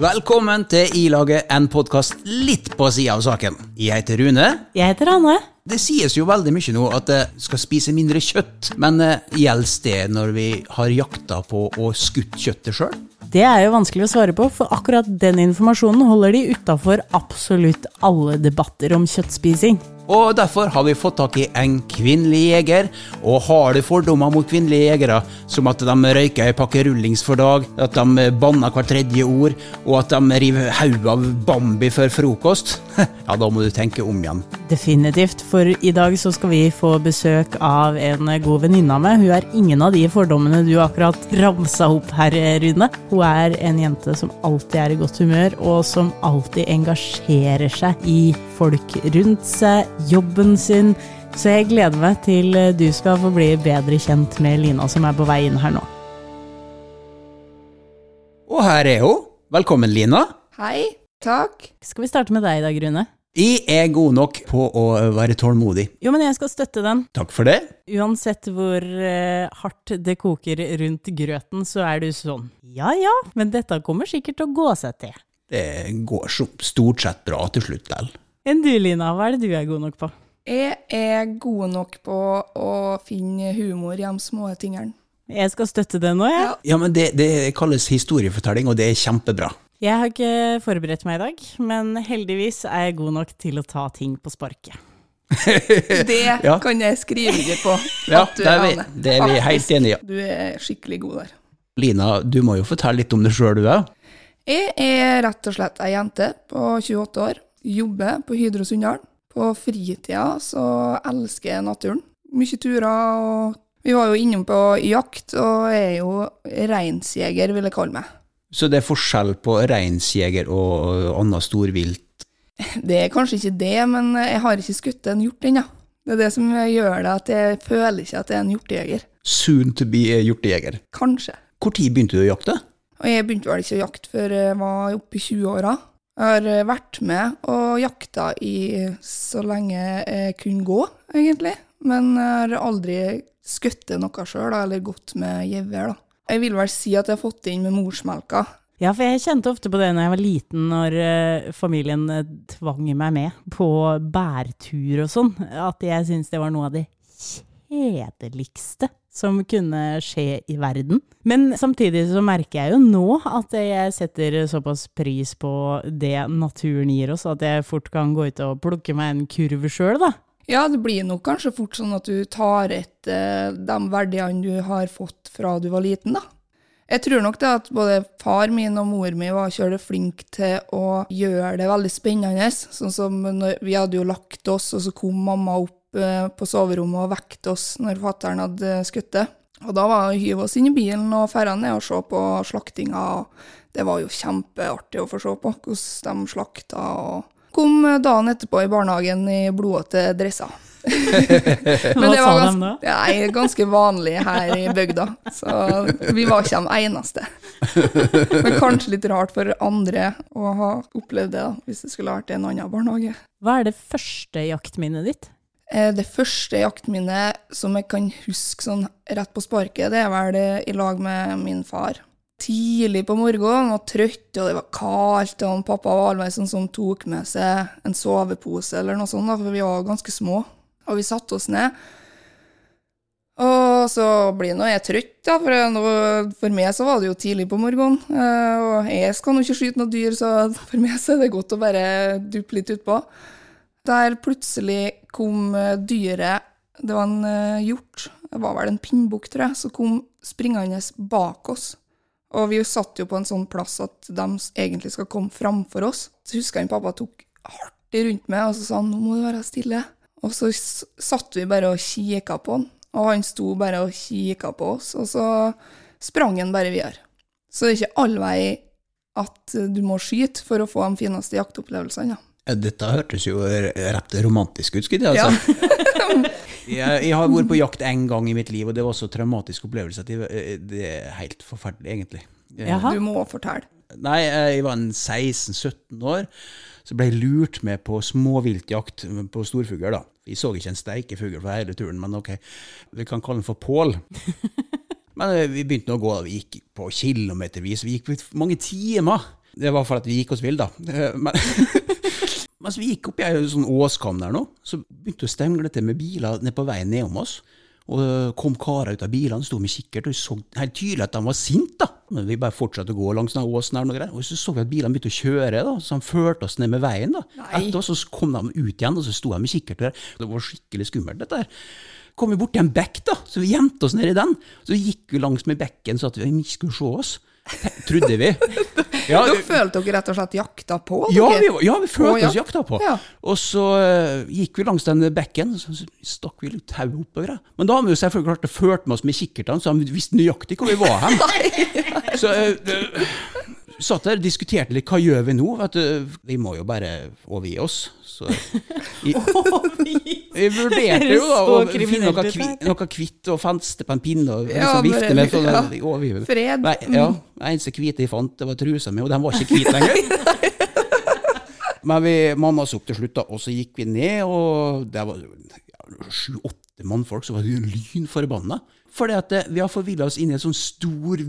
Velkommen til I-laget, en podkast litt på sida av saken. Jeg heter Rune. Jeg heter Anne. Det sies jo veldig mye nå at jeg skal spise mindre kjøtt, men eh, gjelder det når vi har jakta på og skutt kjøttet sjøl? Det er jo vanskelig å svare på, for akkurat den informasjonen holder de utafor absolutt alle debatter om kjøttspising. Og derfor har vi fått tak i en kvinnelig jeger, og har du fordommer mot kvinnelige jegere, som at de røyker ei pakke rullings for dag, at de banner hvert tredje ord, og at de river hodet av Bambi før frokost, ja, da må du tenke om igjen. Definitivt, for i dag så skal vi få besøk av en god venninne av meg. Hun er ingen av de fordommene du akkurat ramsa opp her, Rune. Hun er en jente som alltid er i godt humør, og som alltid engasjerer seg i folk rundt seg, jobben sin. Så jeg gleder meg til du skal få bli bedre kjent med Lina som er på vei inn her nå. Og her er hun. Velkommen, Lina. Hei. Takk. Skal vi starte med deg i dag, Rune? Jeg er god nok på å være tålmodig. Jo, men jeg skal støtte den. Takk for det. Uansett hvor uh, hardt det koker rundt grøten, så er du sånn ja ja, men dette kommer sikkert til å gå seg til. Det går så stort sett bra til slutt likevel. Enn du, Lina, hva er det du er god nok på? Jeg er god nok på å finne humor i de små tingene. Jeg skal støtte det nå, jeg. Ja. Ja, men det, det kalles historiefortelling, og det er kjempebra. Jeg har ikke forberedt meg i dag, men heldigvis er jeg god nok til å ta ting på sparket. Det Ja. kan jeg skrive under på. Ja, det er vi, det er vi helt enige i. Du er skikkelig god der. Lina, du må jo fortelle litt om deg sjøl, du òg. Jeg er rett og slett ei jente på 28 år. Jobber på Hydro Sunndal. På fritida så elsker jeg naturen. Mye turer og Vi var jo innom på jakt, og jeg er jo reinsjeger, vil jeg kalle meg. Så det er forskjell på reinsjeger og annet storvilt. Det er kanskje ikke det, men jeg har ikke skutt en hjort ennå. Det er det som gjør det at jeg føler ikke at jeg er en hjortejeger. Soon to be hjortejeger. Kanskje. Når begynte du å jakte? Og jeg begynte vel ikke å jakte før jeg var oppe i 20-åra. Jeg har vært med og jakta i så lenge jeg kunne gå, egentlig. Men jeg har aldri skutt noe sjøl, eller gått med gevær. Jeg vil vel si at jeg har fått det inn med morsmelka. Ja, for jeg kjente ofte på det når jeg var liten, når eh, familien eh, tvang meg med på bærtur og sånn, at jeg syntes det var noe av det kjedeligste som kunne skje i verden. Men samtidig så merker jeg jo nå at jeg setter såpass pris på det naturen gir oss, at jeg fort kan gå ut og plukke meg en kurv sjøl, da. Ja, det blir nok kanskje fort sånn at du tar etter de verdiene du har fått fra du var liten, da. Jeg tror nok det at både far min og mor mi var kjølig flinke til å gjøre det veldig spennende. Sånn som når vi hadde jo lagt oss, og så kom mamma opp eh, på soverommet og vekket oss når fattern hadde skutt det. Og da var det å hyve oss inn i bilen og dra ned og se på slaktinga. Det var jo kjempeartig å få se på hvordan de slakta. og Kom dagen etterpå i barnehagen i blodete dresser. Hva det var de ganske, da? Nei, ganske vanlig her i bygda. Så vi var ikke de eneste. Men kanskje litt rart for andre å ha opplevd det, da, hvis det skulle vært i en annen barnehage. Hva er det første jaktminnet ditt? Eh, Det første jaktminnet som jeg kan huske sånn rett på sparket, det er vel i lag med min far. Tidlig på morgenen, og trøtt, og det var kaldt, og pappa var alltid sånn som tok med seg en sovepose eller noe sånt, for vi var ganske små. Og vi satte oss ned. Og så blir nå jeg trøtt, da, for, nå- for meg så var det jo tidlig på morgenen. eh, Og jeg skal nå ikke skyte noe dyr, så for meg så er det godt å bare duppe litt utpå. Der plutselig kom eh, dyret Det var en eh, hjort, det var vel en pinnbukk, tror jeg, som kom springende bak oss. Og vi satt jo på en sånn plass at de egentlig skal komme framfor oss. Så husker jeg pappa tok hardt rundt meg og så sa han, nå må du være stille. Og så satt vi bare og kikka på han, og han sto bare og kikka på oss, og så sprang han bare videre. Så det er ikke all vei at du må skyte for å få de fineste jaktopplevelsene. Ja. Eh, Dette hørtes jo rett romantisk ut, skulle jeg si. Jeg, jeg har vært på jakt én gang i mitt liv, og det var så traumatisk opplevelse at jeg, eh, det er helt forferdelig, egentlig. Eh, Jaha. Du må fortelle. Nei, jeg var 16-17 år, så ble jeg lurt med på småviltjakt på storfugl. da. Vi så ikke en steikefugl for hele turen, men ok, vi kan kalle den for Pål. Men vi begynte nå å gå, vi gikk på kilometervis, vi gikk på mange timer. Det var for at vi gikk oss vill, da. Eh, Men mens vi gikk opp i ei sånn åskam der nå, så begynte det å stengle til med biler ned på veien nedom oss. Og det kom karer ut av bilene, sto med kikkert, og vi så helt tydelig at de var sinte. da. Men vi bare fortsatte å gå langs den åsen her, og greier. og så så vi at bilene begynte å kjøre, da, så de førte oss ned med veien. da. Etter oss så kom de ut igjen, og så sto de med kikkert der. Det var skikkelig skummelt, dette her. Kom vi borti en bekk, da, så vi gjemte oss nedi den. Så gikk vi langs med bekken så at vi ikke skulle se oss. Trodde vi. Ja, Da følte dere rett og slett jakta på? ja, vi, ja, vi følte oss jakta på. Ja. Og så uh, gikk vi langs den bekken, så, stakk vi litt tau oppover. Men da har vi jo selvfølgelig klart det ført med oss med kikkertene, så de visste nøyaktig hvor vi var hen. så uh, satt der og diskuterte litt, hva gjør vi nå? Du, vi må jo bare overgi oss. Så vi, vi vurderte jo da å finne noe, kvi, noe kvitt og fenste på en pinne og Ja, liksom vifte med. Sånn, ja. vi Fred. Nei, ja, det eneste hvite jeg fant, det var trusa mi, og den var ikke hvit lenger. Men vi mamma opp til slutt, da, og så gikk vi ned, og det var sju-åtte mannfolk som var lynforbanna. Fordi at eh, vi har forvilla oss inn i en sånn stor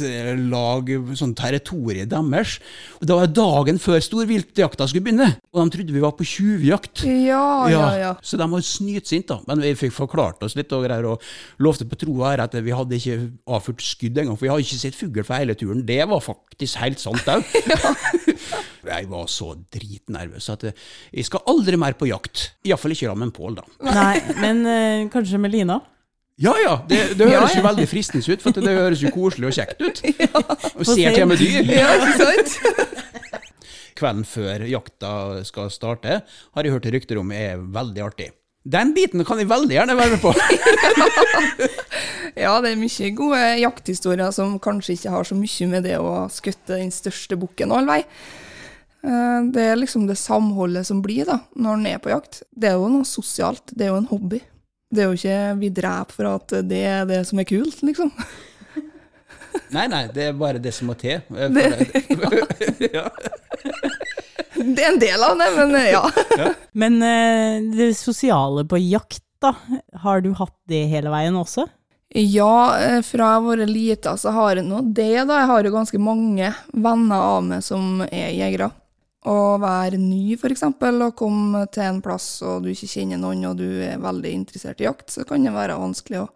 viltlag, sånn territoriet deres. Og Det var dagen før storviltjakta skulle begynne, og de trodde vi var på tjuvjakt. Ja, ja, ja. Så de var snytsinte, da. Men vi fikk forklart oss litt og greier, og lovte på tro og ære at vi hadde ikke avført skudd engang, for vi hadde ikke sett fugl for hele turen. Det var faktisk helt sant òg. jeg var så dritnervøs at jeg skal aldri mer på jakt. Iallfall ikke sammen med Pål, da. Nei, men øh, kanskje med Lina? Ja ja, det, det høres jo veldig fristende ut, for det høres jo koselig og kjekt ut. Og ser til med dyr. Ja, ikke sant? Kvelden før jakta skal starte, har jeg hørt rykter om er veldig artig. Den biten kan jeg veldig gjerne være med på. Ja, det er mye gode jakthistorier som kanskje ikke har så mye med det å skutte den største bukken all vei. Eh, Det er liksom det samholdet som blir da, når en er på jakt. Det er jo noe sosialt, det er jo en hobby. Det er jo ikke vi dreper for at det er det som er kult, liksom. Nei, nei, det er bare det som må til. Det, ja. Det er en del av det, men ja. ja. Men eh, det sosiale på jakt, da, har du hatt det hele veien også? Ja, eh, fra jeg har vært lita, så har jeg nå det, da. Jeg har jo ganske mange venner av meg som er jegere. Å være ny, eksempel, og komme til en plass og du ikke kjenner noen, og du er veldig interessert i jakt, så kan det være vanskelig å,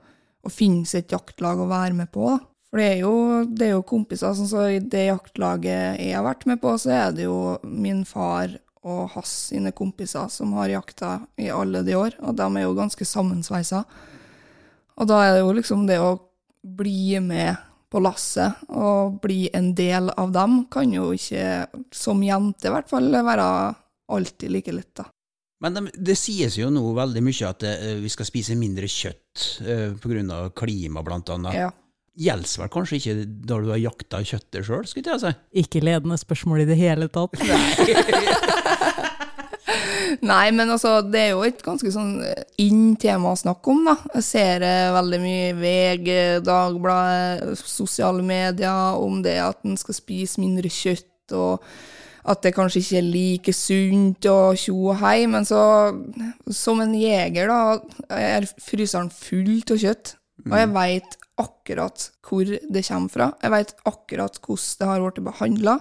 å finne sitt jaktlag å være med på. For det er jo, det er jo kompiser, sånn så i det jaktlaget jeg har vært med på, så er det jo min far og hans sine kompiser som har jakta i alle de år, og de er jo ganske sammensveisa. Og da er det jo liksom det å bli med på lasset og bli en del av dem, kan jo ikke, som jente i hvert fall, være alltid like lett, da. Men det, det sies jo nå veldig mye at eh, vi skal spise mindre kjøtt uh, pga. klima, blant annet. Ja. Gjelder vel kanskje ikke da du har jakta kjøttet sjøl, skulle jeg si? Ikke ledende spørsmål i det hele tatt. Nei, men altså, det er jo et ganske sånn inn tema å snakke om, da. Jeg ser eh, veldig mye VG, Dagbladet, sosiale medier om det at en skal spise mindre kjøtt, og at det kanskje ikke er like sunt og tjo og hei, men så, som en jeger, da, er fryseren full av kjøtt, og jeg veit akkurat hvor det kommer fra. Jeg veit akkurat hvordan det har blitt behandla.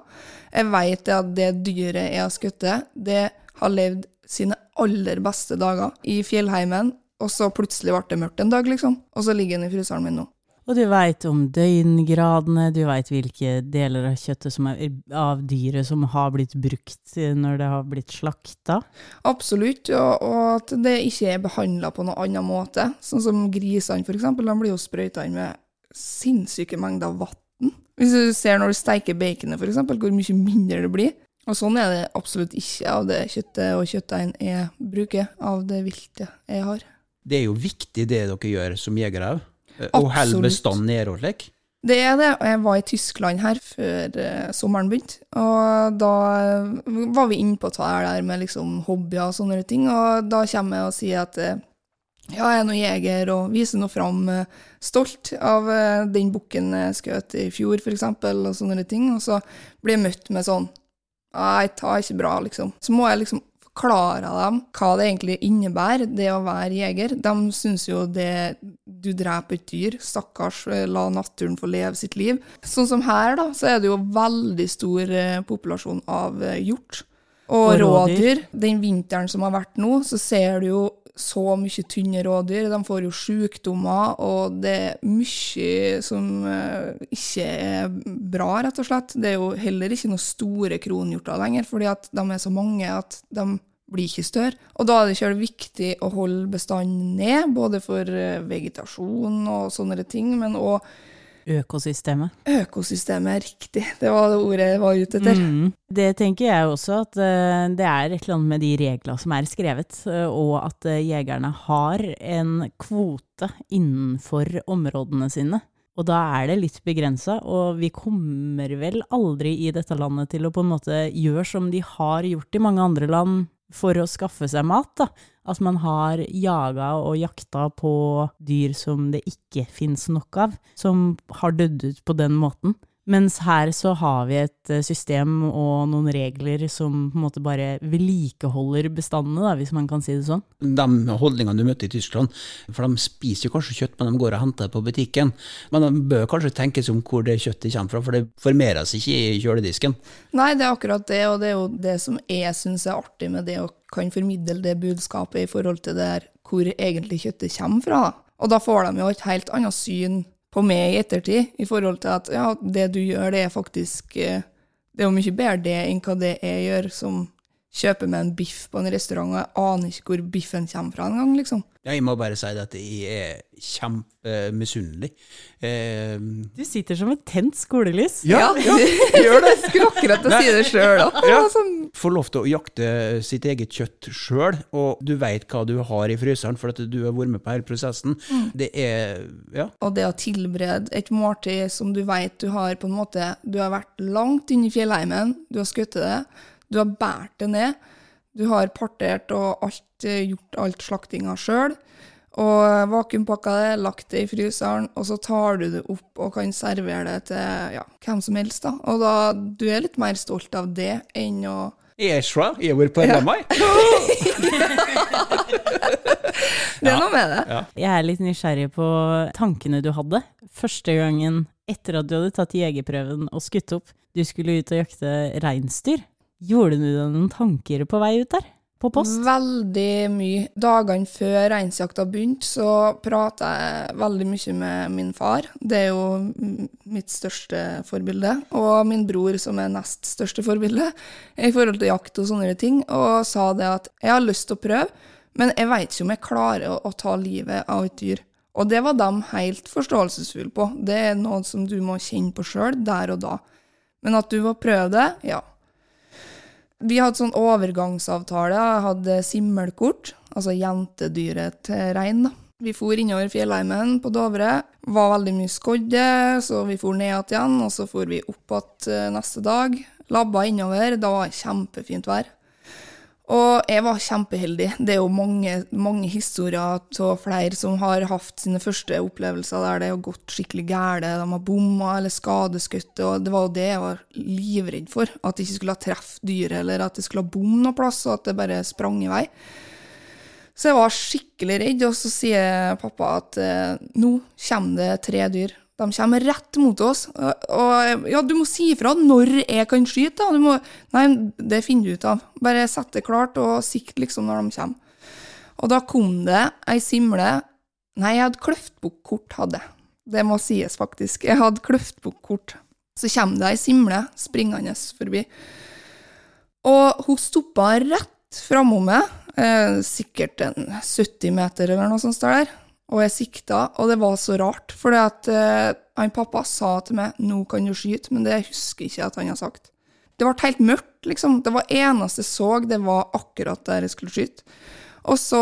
Jeg veit at det dyret jeg har skutt, det har levd sine aller beste dager i fjellheimen, og så plutselig ble det mørkt en dag, liksom. Og så ligger den i fryseren min nå. Og du veit om døgngradene, du veit hvilke deler av kjøttet som er, av dyret som har blitt brukt når det har blitt slakta. Absolutt, og, og at det ikke er behandla på noen annen måte. Sånn som grisene, eksempel, de blir jo sprøyta inn med sinnssyke mengder vann. Hvis du ser når du steiker baconet, eksempel, hvor mye mindre det blir. Og sånn er det absolutt ikke av det kjøttet og kjøttdeigen jeg bruker, av det viltet jeg har. Det er jo viktig det dere gjør som jegere òg. Og holder bestanden nede og slik. Det er det, og jeg var i Tyskland her før eh, sommeren begynte, og da var vi inne på det der med liksom hobbyer og sånne ting, og da kommer jeg og sier at eh, ja, jeg er nå jeger, og viser nå fram eh, stolt av eh, den bukken jeg skjøt i fjor, eksempel, og sånne ting, og så blir jeg møtt med sånn Nei, tar ikke bra, liksom. Så må jeg liksom forklare dem hva det egentlig innebærer, det å være jeger. De syns jo det Du dreper et dyr. Stakkars, eh, la naturen få leve sitt liv. Sånn som her, da, så er det jo veldig stor eh, populasjon av eh, hjort. Og, rådyr. Den vinteren som har vært nå, så ser du jo så mye tynne rådyr. De får jo sykdommer, og det er mye som eh, ikke er bra, rett og slett. Det er jo heller ikke noen store kronhjorter lenger, fordi at de er så mange at de blir ikke større. Og da er det ikke viktig å holde bestanden ned, både for eh, vegetasjon og sånne ting, men òg Økosystemet. økosystemet er riktig. Det var det ordet jeg var ute etter. Mm. Det tenker jeg også, at eh, det er et eller annet med de reglene som er skrevet, eh, og at eh, jegerne har en kvote innenfor områdene sine. Og da er det litt begrensa, og vi kommer vel aldri i dette landet til å på en måte gjøre som de har gjort i mange andre land for å skaffe seg mat, da. At man har jaga og jakta på dyr som det ikke fins nok av, som har dødd ut på den måten. Mens her så har vi et eh, system og noen regler som på en måte bare vedlikeholder bestandene, da, hvis man kan si det sånn. De holdningene du møter i Tyskland, for de spiser jo kanskje kjøtt, men de går og henter det på butikken. Men de bør kanskje tenkes om hvor det kjøttet kommer fra, for det formeres ikke i kjøledisken. Nei, det er akkurat det, og det er jo det som jeg syns er artig med det å kan formidle det budskapet i forhold til det der hvor egentlig kjøttet kommer fra. da. Og da får de jo et helt annet syn på meg i ettertid, i forhold til at ja, det du gjør, det er faktisk eh, Det er jo mye bedre det enn hva det jeg gjør, som kjøper meg en biff på en restaurant, og jeg aner ikke hvor biffen kommer fra engang, liksom. Jeg må bare si at jeg er kjempemisunnelig. Eh, Du sitter som et tent skolelys. Ja, ja, gjør det. Skulle akkurat til å si det sjøl, òg. Ja. Sånn, Få lov til å jakte sitt eget kjøtt sjøl, og du veit hva du har i fryseren, for at du har vært med på hele prosessen. Det er Ja. Og det å tilberede et måltid som du vet du har på en måte Du har vært langt inni i fjellheimen, du har skutt det, du har båret det ned, du har partert og alt, eh, gjort alt slaktinga sjøl. Og vakuumpakka det, lagt det i fryseren, og så tar du det opp og kan servere det til ja, hvem som helst. da. Og da, du er litt mer stolt av det enn å Jeg er svær, jeg vært på LMI. Det er noe med det. Jeg er litt nysgjerrig på tankene du hadde første gangen etter at du hadde tatt jegerprøven og skutt opp. Du skulle ut og jakte reinsdyr. Gjorde du deg noen tanker på vei ut der? På post? Veldig mye. Dagene før reinsjakta begynte, så prata jeg veldig mye med min far. Det er jo mitt største forbilde. Og min bror, som er nest største forbilde i forhold til jakt og sånne ting. Og sa det at jeg har lyst til å prøve, men jeg veit ikke om jeg klarer å ta livet av et dyr. Og det var de helt forståelsesfulle på. Det er noe som du må kjenne på sjøl, der og da. Men at du må prøve det, ja. Vi hadde sånn overgangsavtale. Jeg hadde simmelkort, altså jentedyret til rein. Vi for innover fjellheimen på Dovre. Var veldig mye skodde, så vi for ned igjen, og så for vi opp igjen neste dag. Labba innover. Da var kjempefint vær. Og jeg var kjempeheldig. Det er jo mange, mange historier av flere som har hatt sine første opplevelser der det har gått skikkelig galt. De har bomma eller skadeskutt. Og det var jo det jeg var livredd for. At jeg ikke skulle ha truffet dyret, eller at det skulle ha bom noe plass, og at det bare sprang i vei. Så jeg var skikkelig redd, og så sier pappa at eh, nå kommer det tre dyr. De kommer rett mot oss. Og, ja, du må si ifra når jeg kan skyte, da. Må, nei, det finner du ut av. Bare sett det klart, og sikt liksom når de kommer. Og da kom det ei simle Nei, jeg hadde kløftbukkort, hadde jeg. Det må sies, faktisk. Jeg hadde kløftbukkort. Så kommer det ei simle springende forbi. Og hun stoppa rett framom meg, eh, sikkert en 70 meter eller noe sånt der. Og jeg sikta, og det var så rart, for at uh, han pappa sa til meg 'nå kan du skyte', men det husker jeg ikke at han har sagt. Det ble helt mørkt, liksom. Det var eneste jeg så, det var akkurat der jeg skulle skyte. Og så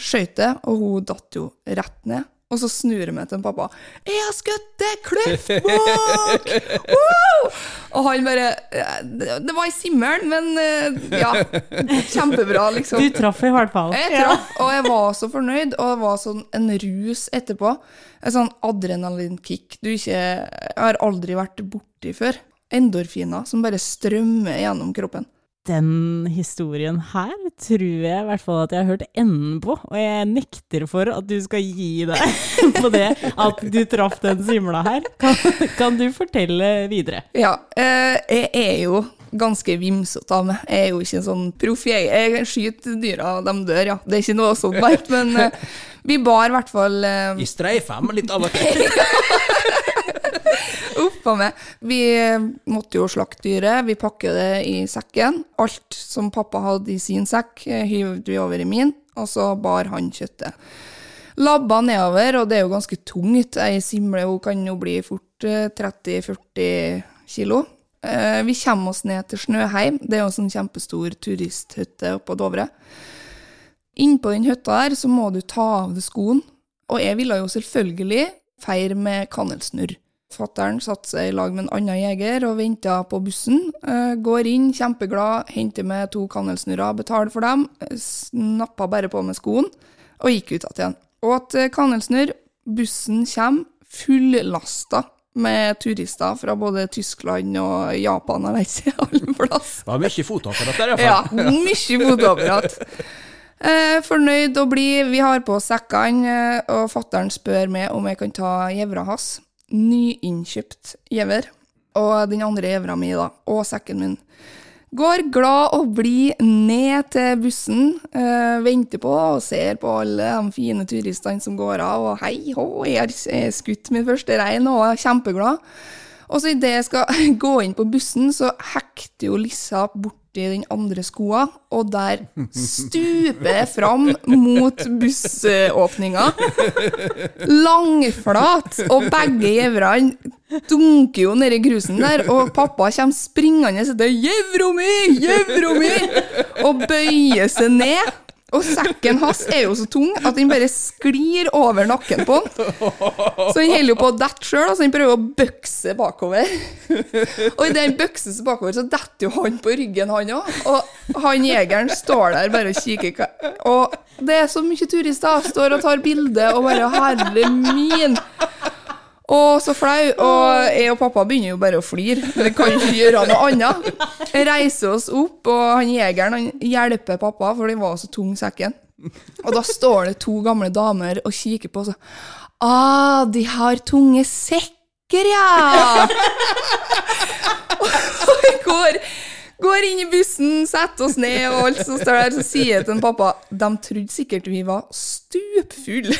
skøyt jeg, og hun datt jo rett ned. Og så snur jeg meg til en pappa. 'Jeg har skutt det! Kløftbukk!' Wow! Og han bare eh, Det var i simmelen, men eh, ja. Kjempebra, liksom. Du traff i hvert fall. Jeg traff, og jeg var så fornøyd, og det var sånn en rus etterpå. En sånn adrenalinkick du ikke Jeg har aldri vært borti før. Endorfiner som bare strømmer gjennom kroppen. Den historien her tror jeg i hvert fall at jeg har hørt enden på, og jeg nekter for at du skal gi deg på det at du traff den simla her. Kan, kan du fortelle videre? Ja, eh, jeg er jo ganske vimsete av meg. Jeg er jo ikke en sånn proff Jeg, Jeg skyter dyra, de dør, ja. Det er ikke noe sånt verdt, men eh, vi bar i hvert fall eh, I streifem litt av og til. Uff meg. Vi måtte jo slakte dyret. Vi pakker det i sekken. Alt som pappa hadde i sin sekk, eh, hyvde vi over i min, og så bar han kjøttet. Labba nedover, og det er jo ganske tungt. Ei simle hun kan jo bli fort eh, 30-40 kilo. Eh, Vi kommer oss ned til Snøheim. Det er jo en sånn kjempestor turisthytte oppå Dovre. Innpå den hytta der så må du ta av deg skoen. Og jeg ville jo selvfølgelig feire med kanelsnurr. Fattern satte seg i lag med en annen jeger og venta på bussen. Eh, går inn, kjempeglad, henter med to kanelsnurrer, betaler for dem. eh, Snappa bare på med skoen og gikk ut igjen. Og at eh, kanelsnurr, bussen kommer fullasta med turister fra både Tyskland og Japan, og ikke, alle plass. Det var mye fotoapparat der, Ja, mye fotoapparat. Eh, fornøyd å bli. Vi har på sekkene, eh, og fattern spør meg om jeg kan ta gjevra hans. Nyinnkjøpt gjever. Og den andre gjevra mi, da. Og sekken min. Går glad og blid ned til bussen, øh, venter på og ser på alle de fine turistene som går av, og hei hå, jeg har skutt min første rein og er kjempeglad. Og så idet jeg skal gå inn på bussen, så hekter jo Lissa borti den andre skoa, og der stuper jeg fram mot bussåpninga. Langflat, og begge gjeverne dunker jo nedi grusen der, og pappa kommer springende og sier 'Gjevra mi! Gjevro mi!' og bøyer seg ned. Og sekken hans er jo så tung at den bare sklir over nakken på han. Så han holder jo på å dette sjøl, så han prøver å bøkse bakover. Og idet han bøkser seg bakover, så detter jo han på ryggen, han òg. Og han jegeren står der bare og kikker. Og det er så mye turister. Står og tar bilde og bare Herre min! Og så flau. Og jeg og pappa begynner jo bare å flire. Vi kan ikke gjøre noe annet. Jeg reiser oss opp, og han jegeren han hjelper pappa, for den var så tung, sekken. Og da står det to gamle damer og kikker på og, Ah, de har tunge sekker, ja! Og vi går, går inn i bussen, setter oss ned, og alt som står der, så sier jeg til en pappa De trodde sikkert vi var stupfulle.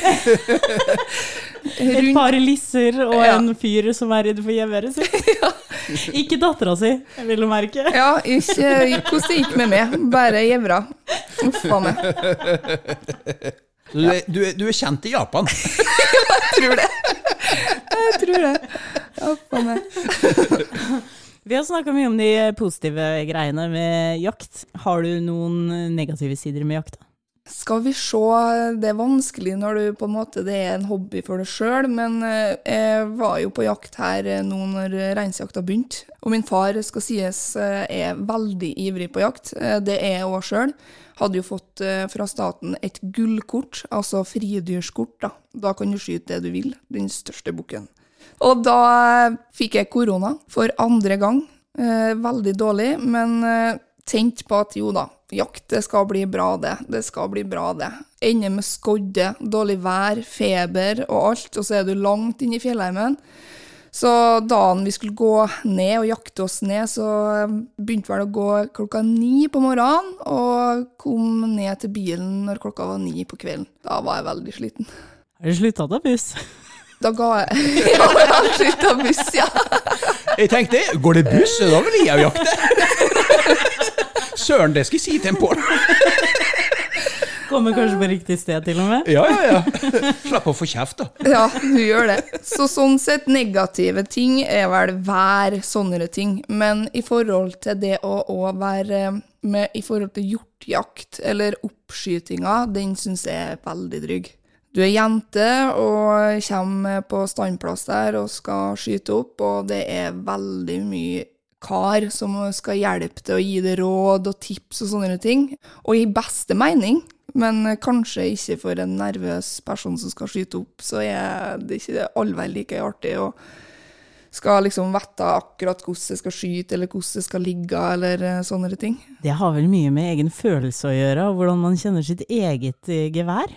Et par lisser og Ja. en fyr som er redd for gjeværet sitt. Ikke dattera si, vil du merke. Ja, ikke hvordan det gikk med meg. Bare gjevra. Uff a meg. Du, er- du, er- du er kjent i Japan. Jeg tror det. Jeg tror det. Uff a meg. Vi har snakka mye om de positive greiene med jakt. Har du noen negative sider med jakt? Skal vi se, det er vanskelig når du på en måte, det er en hobby for deg sjøl, men eh, jeg var jo på jakt her eh, nå når reinsjakta begynte. Og min far, skal sies, eh, er veldig ivrig på jakt. Det er jeg òg sjøl. Hadde jo fått fra staten et gullkort, altså fridyrskort. Da Da kan du skyte det du vil, den største bukken. Og da fikk jeg korona for andre gang. Veldig dårlig, men tenkte på at jo da, jakt, det skal bli bra det. Det skal bli bra det. Ender med skodde, dårlig vær, feber og alt, og så er du langt inne i fjellheimen. Så dagen vi skulle gå ned og jakte oss ned, så eh, begynte vel å gå klokka ni på morgenen, og kom ned til bilen når klokka var ni på kvelden. Da var jeg veldig sliten. Har du slutta å ta buss? Da ga jeg Ja, jeg har slutta buss, ja. Jeg tenkte, går det buss, da vil jeg jakte. Søren, det skal jeg si til en Pål. Kommer kanskje på riktig sted, til og med? Ja, ja, ja. Slapp å få kjeft, da. Ja, du gjør det. Så sånn sett, negative ting er vel vær, sånne ting. Men i forhold til det å, å være med i forhold til hjortjakt eller oppskytinga, den syns jeg er veldig trygg. Du er jente og kommer på standplass der og skal skyte opp, og det er veldig mye kar som skal hjelpe til å gi deg råd og tips og sånne ting. Og i beste mening, men kanskje ikke for en nervøs person som skal skyte opp, så er det ikke allverd like artig å skal liksom vite akkurat hvordan jeg skal skyte, eller hvordan jeg skal ligge, eller eh, sånne ting. Det har vel mye med egen følelse å gjøre, og hvordan man kjenner sitt eget eh, gevær?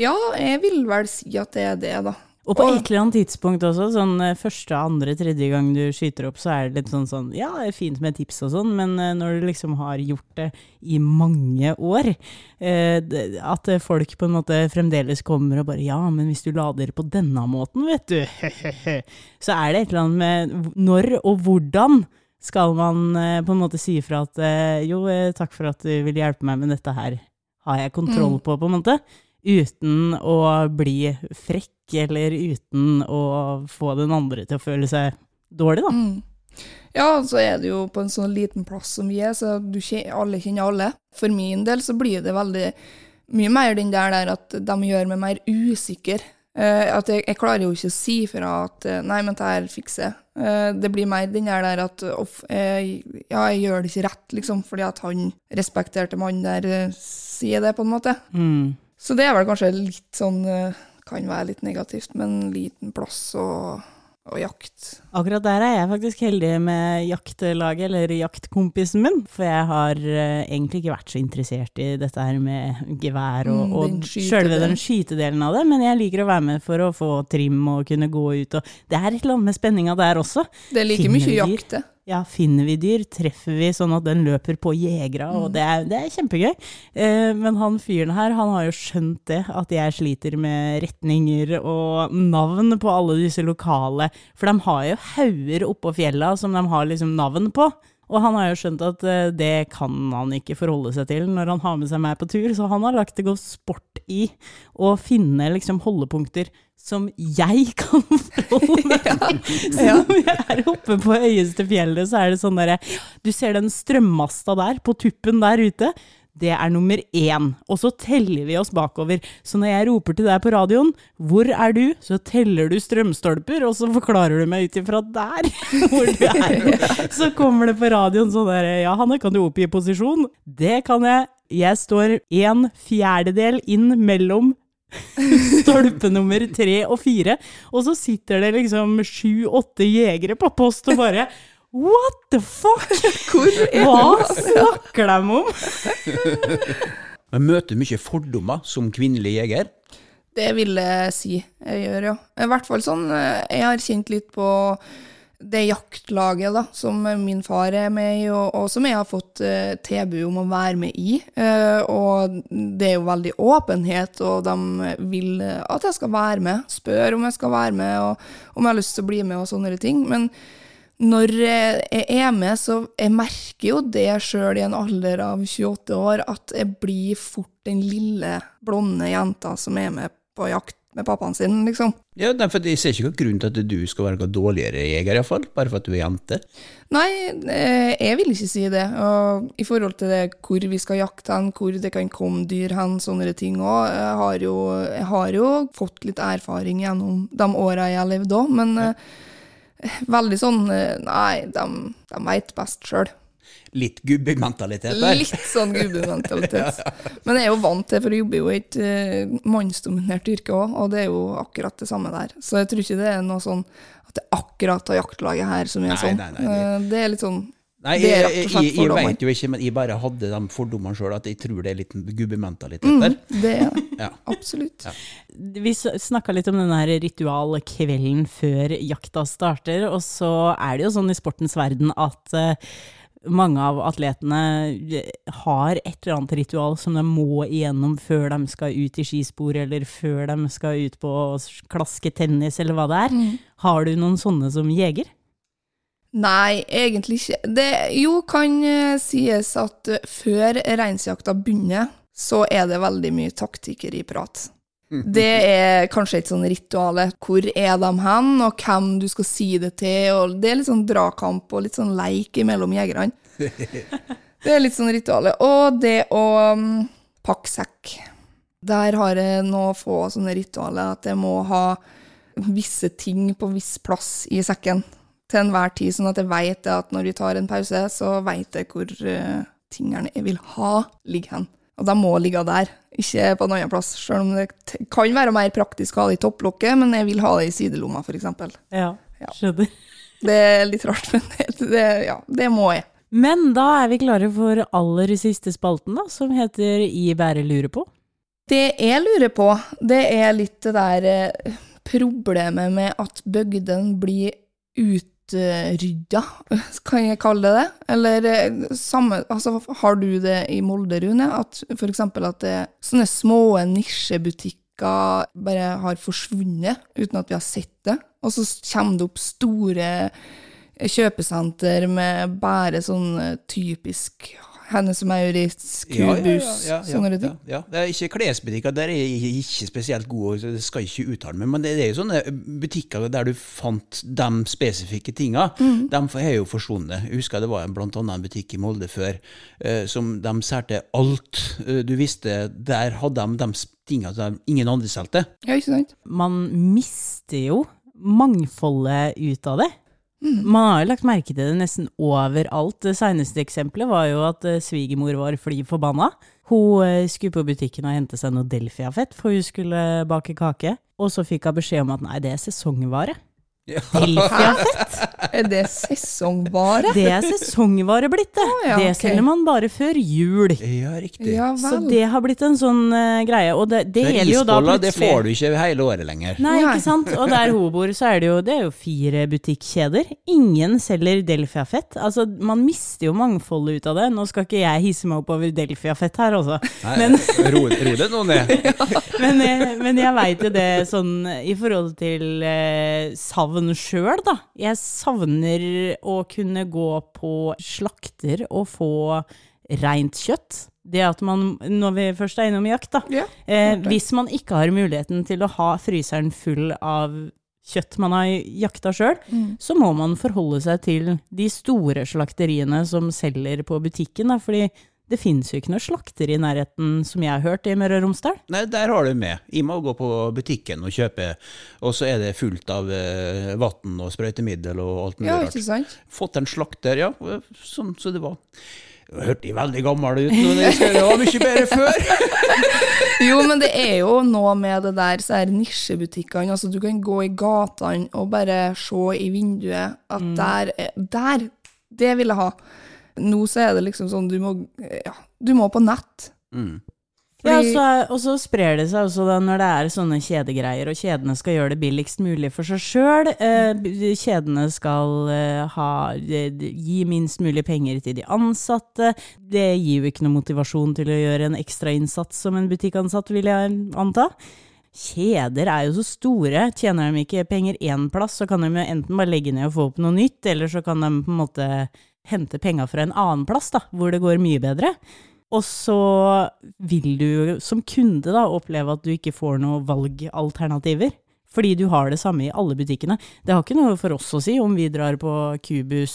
Ja, jeg vil vel si at det er det, da. Og på Og- et eller annet tidspunkt også, sånn eh, første, andre, tredje gang du skyter opp, så er det litt sånn sånn Ja, det er fint med tips og sånn, men eh, når du liksom har gjort det i mange år, eh, at folk på en måte fremdeles kommer og bare Ja, men hvis du lader på denne måten, vet du, så er det et eller annet med når og hvordan skal man eh, på en måte si ifra at eh, jo, eh, takk for at du vil hjelpe meg med dette her, har jeg kontroll Mm. på, på en måte? Uten å bli frekk, eller uten å få den andre til å føle seg dårlig, da. Mm. Ja, så er det jo på en sånn liten plass som vi er, så du kjenner, alle kjenner alle. For min del så blir det veldig mye mer den der, der at de gjør meg mer usikker. Eh, at jeg, jeg klarer jo ikke å si fra at eh, nei, men det her fikser jeg. Eh, det blir mer den der, der at off, eh, ja, jeg gjør det ikke rett, liksom, fordi at han respekterte mannen der eh, sier det, på en måte. Mm. Så det er vel kanskje litt sånn eh, Kan være litt negativt, men liten plass og, og jakt. Akkurat der er jeg faktisk heldig med jaktlaget, eller jaktkompisen min. For jeg har eh, egentlig ikke vært så interessert i dette her med gevær og, Mm, og den sjølve den skytedelen av det, men jeg liker å være med for å få trim og kunne gå ut og Det er et eller annet med spenninga der også. Det er like Finner mye jakt, det. Ja, finner vi dyr, treffer vi sånn at den løper på jegere, og det er, det er kjempegøy. Eh, men han fyren her, han har jo skjønt det, at jeg sliter med retninger og navn på alle disse lokale, for de har jo hauger oppå fjella som de har liksom navn på. Og han har jo skjønt at eh, det kan han ikke forholde seg til når han har med seg meg på tur, så han har lagt det godt sport i å finne liksom holdepunkter som jeg kan forholde meg til. Som vi er oppe på høyeste fjellet, så er det sånn derre Du ser den strømmasta der, på tuppen der ute. Det er nummer én. Og så teller vi oss bakover. Så når jeg roper til deg på radioen 'Hvor er du?', så teller du strømstolper, og så forklarer du meg ut ifra der hvor du er. Så kommer det på radioen sånn derre 'Ja, Hanne, kan du oppgi posisjon?' Det kan jeg. Jeg står en fjerdedel inn mellom stolpe nummer tre og fire, og så sitter det liksom sju-åtte jegere på post og bare What the fuck?! Hva snakker de om? Men møter mye fordommer som kvinnelig jeger. Det vil jeg si jeg gjør, ja. I hvert fall sånn eh, Jeg har kjent litt på det jaktlaget da, som min far er med i, og, og som jeg har fått uh, tilbud om å være med i. Uh, og det er jo veldig åpenhet, og de vil eh, at jeg skal være med. Spør om jeg skal være med, og om jeg har lyst til å bli med, og sånne ting. Men når jeg er med, så jeg merker jo det sjøl i en alder av 28 år, at jeg blir fort den lille, blonde jenta som er med på jakt med pappaen sin, liksom. Ja, for Jeg ser ikke noen grunn til at du skal være noe dårligere jeger, iallfall, bare for at du er jente. Nei, eh, jeg vil ikke si det. Og i forhold til det, hvor vi skal jakte hen, hvor det kan komme dyr hen, sånne ting òg. Jeg, har jo- jeg har jo fått litt erfaring gjennom de åra jeg har levd òg, men ja. veldig sånn eh, Nei, de, de veit best sjøl. Litt gubbementalitet der. Litt sånn gubbementalitet. Men jeg er jo vant til, for jeg jobber jo i et eh, mannsdominert yrke òg, og det er jo akkurat det samme der. Så jeg tror ikke det er noe sånn at det er akkurat av jaktlaget her som er Nei, sånn. nei, nei, det- Eh, Det er litt sånn Nei, Det er jeg, jeg, jeg, vet jo ikke, men jeg bare hadde de fordommene sjøl, at jeg tror det er litt gubbementalitet mm, der. Det er det. Ja. Absolutt. Vi snakka litt om den her ritualkvelden før jakta starter, og så er det jo sånn i sportens verden at eh, mange av atletene har et eller annet ritual som de må igjennom før de skal ut i skispor, eller før de skal ut på klaske tennis, eller hva det er. Har du noen sånne som jeger? Nei, egentlig ikke. Det jo kan eh, sies at eh, før reinsjakta begynner, så er det veldig mye taktikkeriprat. Det er kanskje et sånn rituale. Hvor er de hen, og hvem du skal si det til. og Det er litt sånn dragkamp og litt sånn leik mellom jegerne. Det er litt sånn rituale. Og det å um, pakke sekk. Der har jeg nå få sånne ritualer at jeg må ha visse ting på viss plass i sekken til enhver tid, sånn at jeg vet at når vi tar en pause, så vet jeg hvor uh, tingene jeg vil ha, ligger hen. Og de må ligge der, ikke på en annen plass. Selv om det kan være mer praktisk å ha det i topplokket, men jeg vil ha det i sidelomma, f.eks. Ja, Ja. skjønner. Det er litt rart, men det, det, ja, det må jeg. Men da er vi klare for aller siste spalten, da, som heter I bære lurer på. Det jeg lurer på, det er litt det der eh, problemet med at bygdene blir utrydda, kan jeg kalle det det? Eller eh, samme Altså, har du det i Molde, Rune? At eksempel at det, sånne små nisjebutikker bare har forsvunnet uten at vi har sett det, og så kommer det opp store kjøpesenter med bare sånn eh, typisk Hennes og Maurits, Kubus, ja, ja, sånne ja, ting. ja, Det er ikke klesbutikker, der er jeg ikke spesielt god, så det skal jeg ikke uttale meg, men det er jo sånne butikker der du fant de spesifikke tinga, Mm. de har jo forsvunnet. Jeg husker det var annet en butikk i Molde før, eh, som de solgte alt eh, du visste, der hadde de de tinga som ingen andre solgte. Ja, ikke sant? Man mister jo mangfoldet ut av det. Man har jo lagt merke til det nesten overalt. Det seneste eksempelet var jo at eh, svigermor var fly forbanna. Hun eh, skulle på butikken og hente seg noe Delfia-fett, for hun skulle bake kake. Og så fikk hun beskjed om at nei, det er sesongvare. Delfia-fett, Er det sesongvare? det er sesongvare blitt det. ja, Det okay. selger man bare før jul. Ja, riktig. Ja Så det har blitt en sånn uh, greie, og det, det gjelder jo da plutselig det får du ikke hele året lenger. Nei, ikke sant? Og der hun bor, så er det jo, det er jo fire butikkjeder. Ingen selger Delfia-fett. Altså, man mister jo mangfoldet ut av det. Nå skal ikke jeg hisse meg opp over Delfia-fett her, altså. Men, ro, ro det nå ned. men, jeg- men jeg veit jo det sånn i forhold til uh, savn sjøl, da. Jeg savner å kunne gå på slakter og få reint kjøtt. Det at man, når vi først er innom jakt, da. Ja, Eh, hvis man ikke har muligheten til å ha fryseren full av kjøtt man har jakta sjøl, Mm. så må man forholde seg til de store slakteriene som selger på butikken. Da, fordi det finnes jo ikke noe slakter i nærheten, som jeg har hørt, i Møre og Romsdal. Nei, der har du med. Jeg må gå på butikken og kjøpe, og så er det fullt av eh, vann og sprøytemiddel og alt mulig Ja, rart. ikke sant? Fått en slakter, ja. Sånn som det var. Jeg hørte de veldig gammel ut, men skal- det var mye bedre før. Jo, men det er jo noe med det der, så her nisjebutikkene. Altså, du kan gå i gatene og bare se i vinduet at der, er- der Det vil jeg ha. Nå så er det liksom sånn, du må, ja, du må på nett. Mm. Ja, Fordi- så, og så sprer det seg også da når det er sånne kjedegreier, og kjedene skal gjøre det billigst mulig for seg sjøl. Eh, kjedene skal eh, ha, eh, gi minst mulig penger til de ansatte. Det gir jo ikke noe motivasjon til å gjøre en ekstrainnsats som en butikkansatt, vil jeg anta. Kjeder er jo så store. Tjener de ikke penger én plass, så kan de jo enten bare legge ned og få opp noe nytt, eller så kan de på en måte hente penga fra en annen plass, da, hvor det går mye bedre. Og så vil du som kunde da oppleve at du ikke får noen valgalternativer. Fordi du har det samme i alle butikkene. Det har ikke noe for oss å si om vi drar på Kubus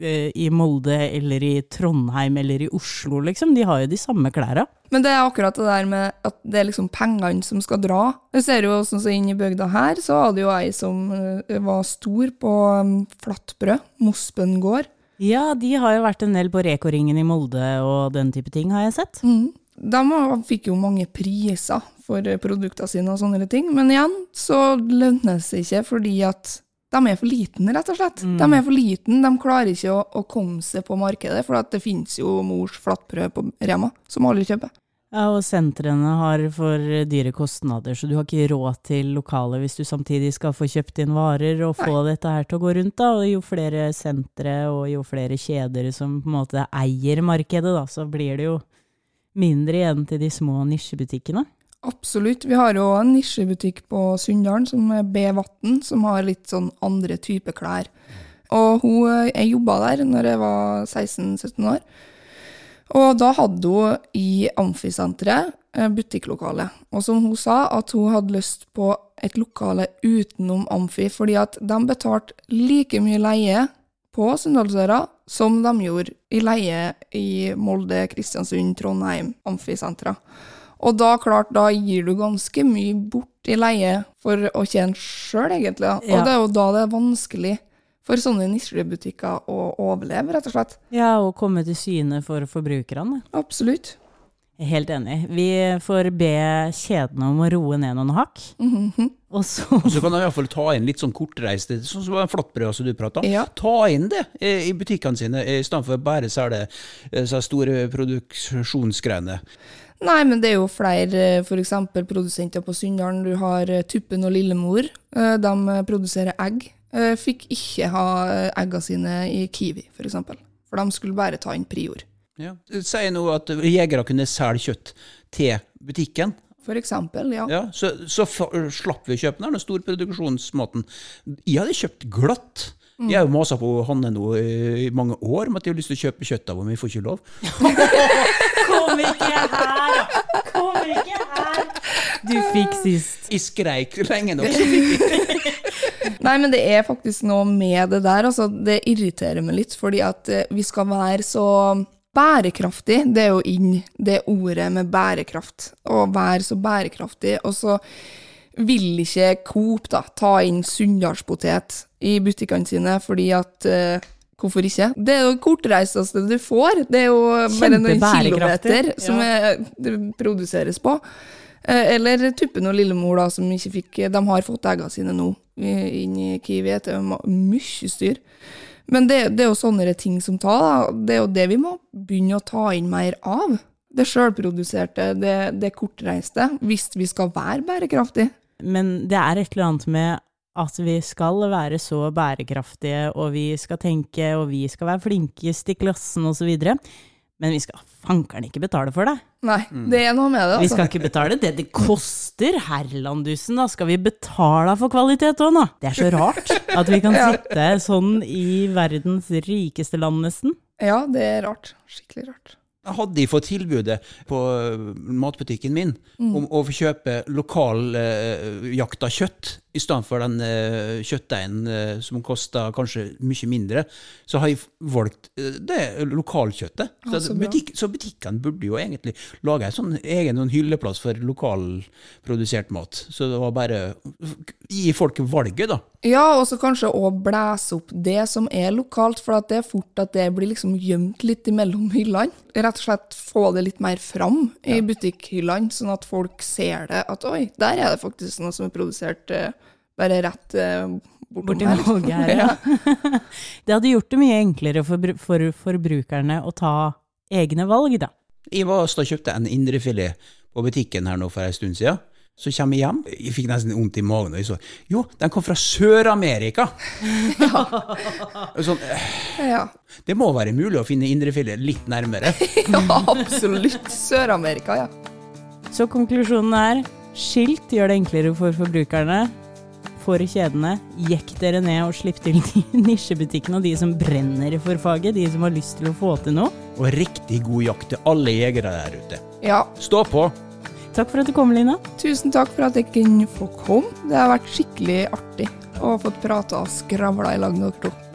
eh, i Molde eller i Trondheim eller i Oslo, liksom. De har jo de samme klærne. Men det er akkurat det der med at det er liksom pengene som skal dra. Jeg ser jo sånn som inn i bygda her, så hadde jo ei som eh, var stor på um, flatbrød, Mospen gård. Ja, de har jo vært en del på Reko-ringen i Molde og den type ting, har jeg sett. Mm. De fikk jo mange priser for eh, produktene sine og sånne ting, men igjen så lønner det seg ikke fordi at de er for liten, rett og slett. De er for liten, de klarer ikke å, å komme seg på markedet, for at det finnes jo mors flatbrød på Rema, som alle kjøper. Ja, og sentrene har for dyre kostnader, så du har ikke råd til lokale hvis du samtidig skal få kjøpt inn varer og få dette her til å gå rundt. da, og Jo flere sentre og jo flere kjeder som på en måte eier markedet, da, så blir det jo mindre igjen til de små nisjebutikkene. Absolutt. Vi har jo en nisjebutikk på Sunndalen som er B Vatn, som har litt sånn andre type klær. Og hun, eh, jeg jobba der når jeg var 16-17 år. Og da hadde hun i Amfisenteret eh, butikklokale. Og som hun sa, at hun hadde lyst på et lokale utenom Amfi, fordi at de betalte like mye leie på Sunndalsøra som de gjorde i leie i Molde, Kristiansund, Trondheim, Amfisentra. Og da klart, da gir du ganske mye bort i leie for å tjene sjøl, egentlig. Ja. Og det er jo da det er vanskelig for sånne nisjebutikker å overleve, rett og slett. Ja, og komme til syne for forbrukerne. Absolutt. Jeg er Helt enig. Vi får be kjedene om å roe ned noen hakk. Mhm. Og så Og så kan de iallfall ta inn litt sånn kortreiste, sånn som flatbrød som du prata om. Ja. Ta inn det eh, i butikkene sine, i stedet for bare selge eh, så store produksjonsgreiene. Nei, men det er jo flere f.eks. produsenter på Sunndalen. Du har eh, Tuppen og Lillemor. Eh, De eh, produserer egg. Eh, Fikk ikke ha eggene egga sine i Kiwi, f.eks. For, eksempel. for de skulle bare ta inn Prior. Ja. Sier nå at jegere kunne selge kjøtt til butikken. For eksempel, ja. Ja, så, så for, slapp vi å kjøpe den store produksjonsmaten. Jeg hadde kjøpt glatt. Mm. Jeg har jo masa på Hanne nå i mange år om at jeg har lyst til å kjøpe kjøtt av henne, men vi får ikke lov. Kom ikke her, da! Kom ikke her! Du fikk sist. Jeg skreik lenge nok, Nei, men det er faktisk noe med det der. Altså, det irriterer meg litt, fordi at eh, vi skal være så bærekraftig. Det er jo inn det ordet med bærekraft. Å være så bærekraftig. Og så vil ikke Coop da, ta inn sunndalspotet i butikkene sine, fordi at eh, Hvorfor ikke? Det er jo det kortreisteste du får. Det er jo bare noen kilometer som er, det produseres på. Eh, Eller Tuppen og Lillemor, da, som ikke fikk De har fått eggene sine nå inn i Kiwi. Det er mye styr. Men det, det er jo sånne ting som tar, da. Det er jo det vi må begynne å ta inn mer av. Det sjølproduserte, det, det kortreiste. Hvis vi skal være bærekraftige. Men det er et eller annet med at vi skal være så bærekraftige, og vi skal tenke, og vi skal være flinkest i klassen osv. Men vi skal fankeren ikke betale for det. Nei, det er noe med det. Vi Altså. skal ikke betale det det koster, herlandusen. Da skal vi betale for kvalitet òg, da. Det er så rart at vi kan sitte sånn i verdens rikeste land, nesten. Ja, det er rart. Skikkelig rart. Hadde de fått tilbudet på eh, matbutikken min om å få kjøpe lokaljakta kjøtt i stedet for den uh, kjøttdeigen uh, som koster kanskje mye mindre, så har jeg valgt uh, det lokalkjøttet. Ja, Så, butik så butikkene burde jo egentlig lage en sånn egen en hylleplass for lokalprodusert mat. Så det var bare gi folk valget, da. Ja, og så kanskje òg blæse opp det som er lokalt, for det er fort at det blir liksom gjemt litt imellom hyllene. Rett og slett få det litt mer fram i butikkhyllene, sånn at folk ser det. At oi, der er det faktisk noe som er produsert eh, bare rett uh, bortom Borti her. liksom. Her, ja. Det hadde gjort det mye enklere for, for forbrukerne å ta egne valg, da. Jeg var og kjøpte en indrefilet på butikken her nå for en stund siden. Så kommer jeg hjem, jeg fikk nesten vondt i magen, og jeg så jo, den kom fra Sør-Amerika! Ja. sånn, eh, Ja, det må være mulig å finne indrefilet litt nærmere. ja absolutt. Sør-Amerika, ja. Så konklusjonen er skilt gjør det enklere for forbrukerne. For kjedene, jekk dere ned og slipp til de nisjebutikkene og de som brenner for faget, de som har lyst til å få til noe. Og riktig god jakt til alle jegere der ute. Ja, Stå på! Takk for at du kom, Lina. tusen takk for at jeg kunne få komme. Det har vært skikkelig artig å få prata og skravla i lag med dere to.